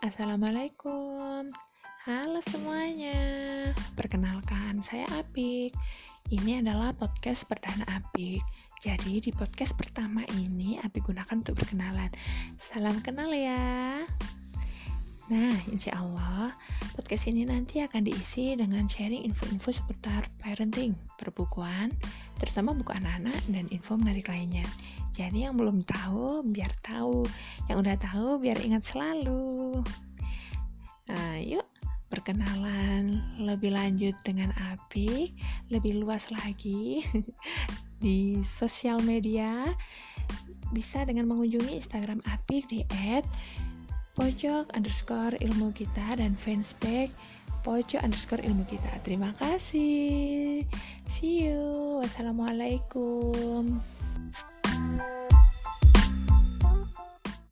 Assalamualaikum. Halo semuanya. Perkenalkan, saya Apik. Ini adalah podcast perdana Apik. Jadi di podcast pertama ini Apik gunakan untuk berkenalan. Salam kenal ya. Nah, insya Allah podcast ini nanti akan diisi dengan sharing info-info seputar parenting, perbukuan, terutama buku anak-anak dan info menarik lainnya. Jadi yang belum tahu biar tahu, yang udah tahu biar ingat selalu. Nah, perkenalan lebih lanjut dengan Apik, lebih luas lagi di sosial media. Bisa dengan mengunjungi Instagram Apik di @pojok underscore ilmu kita dan fanspage pojok underscore ilmu kita. Terima kasih. See you. Wassalamualaikum.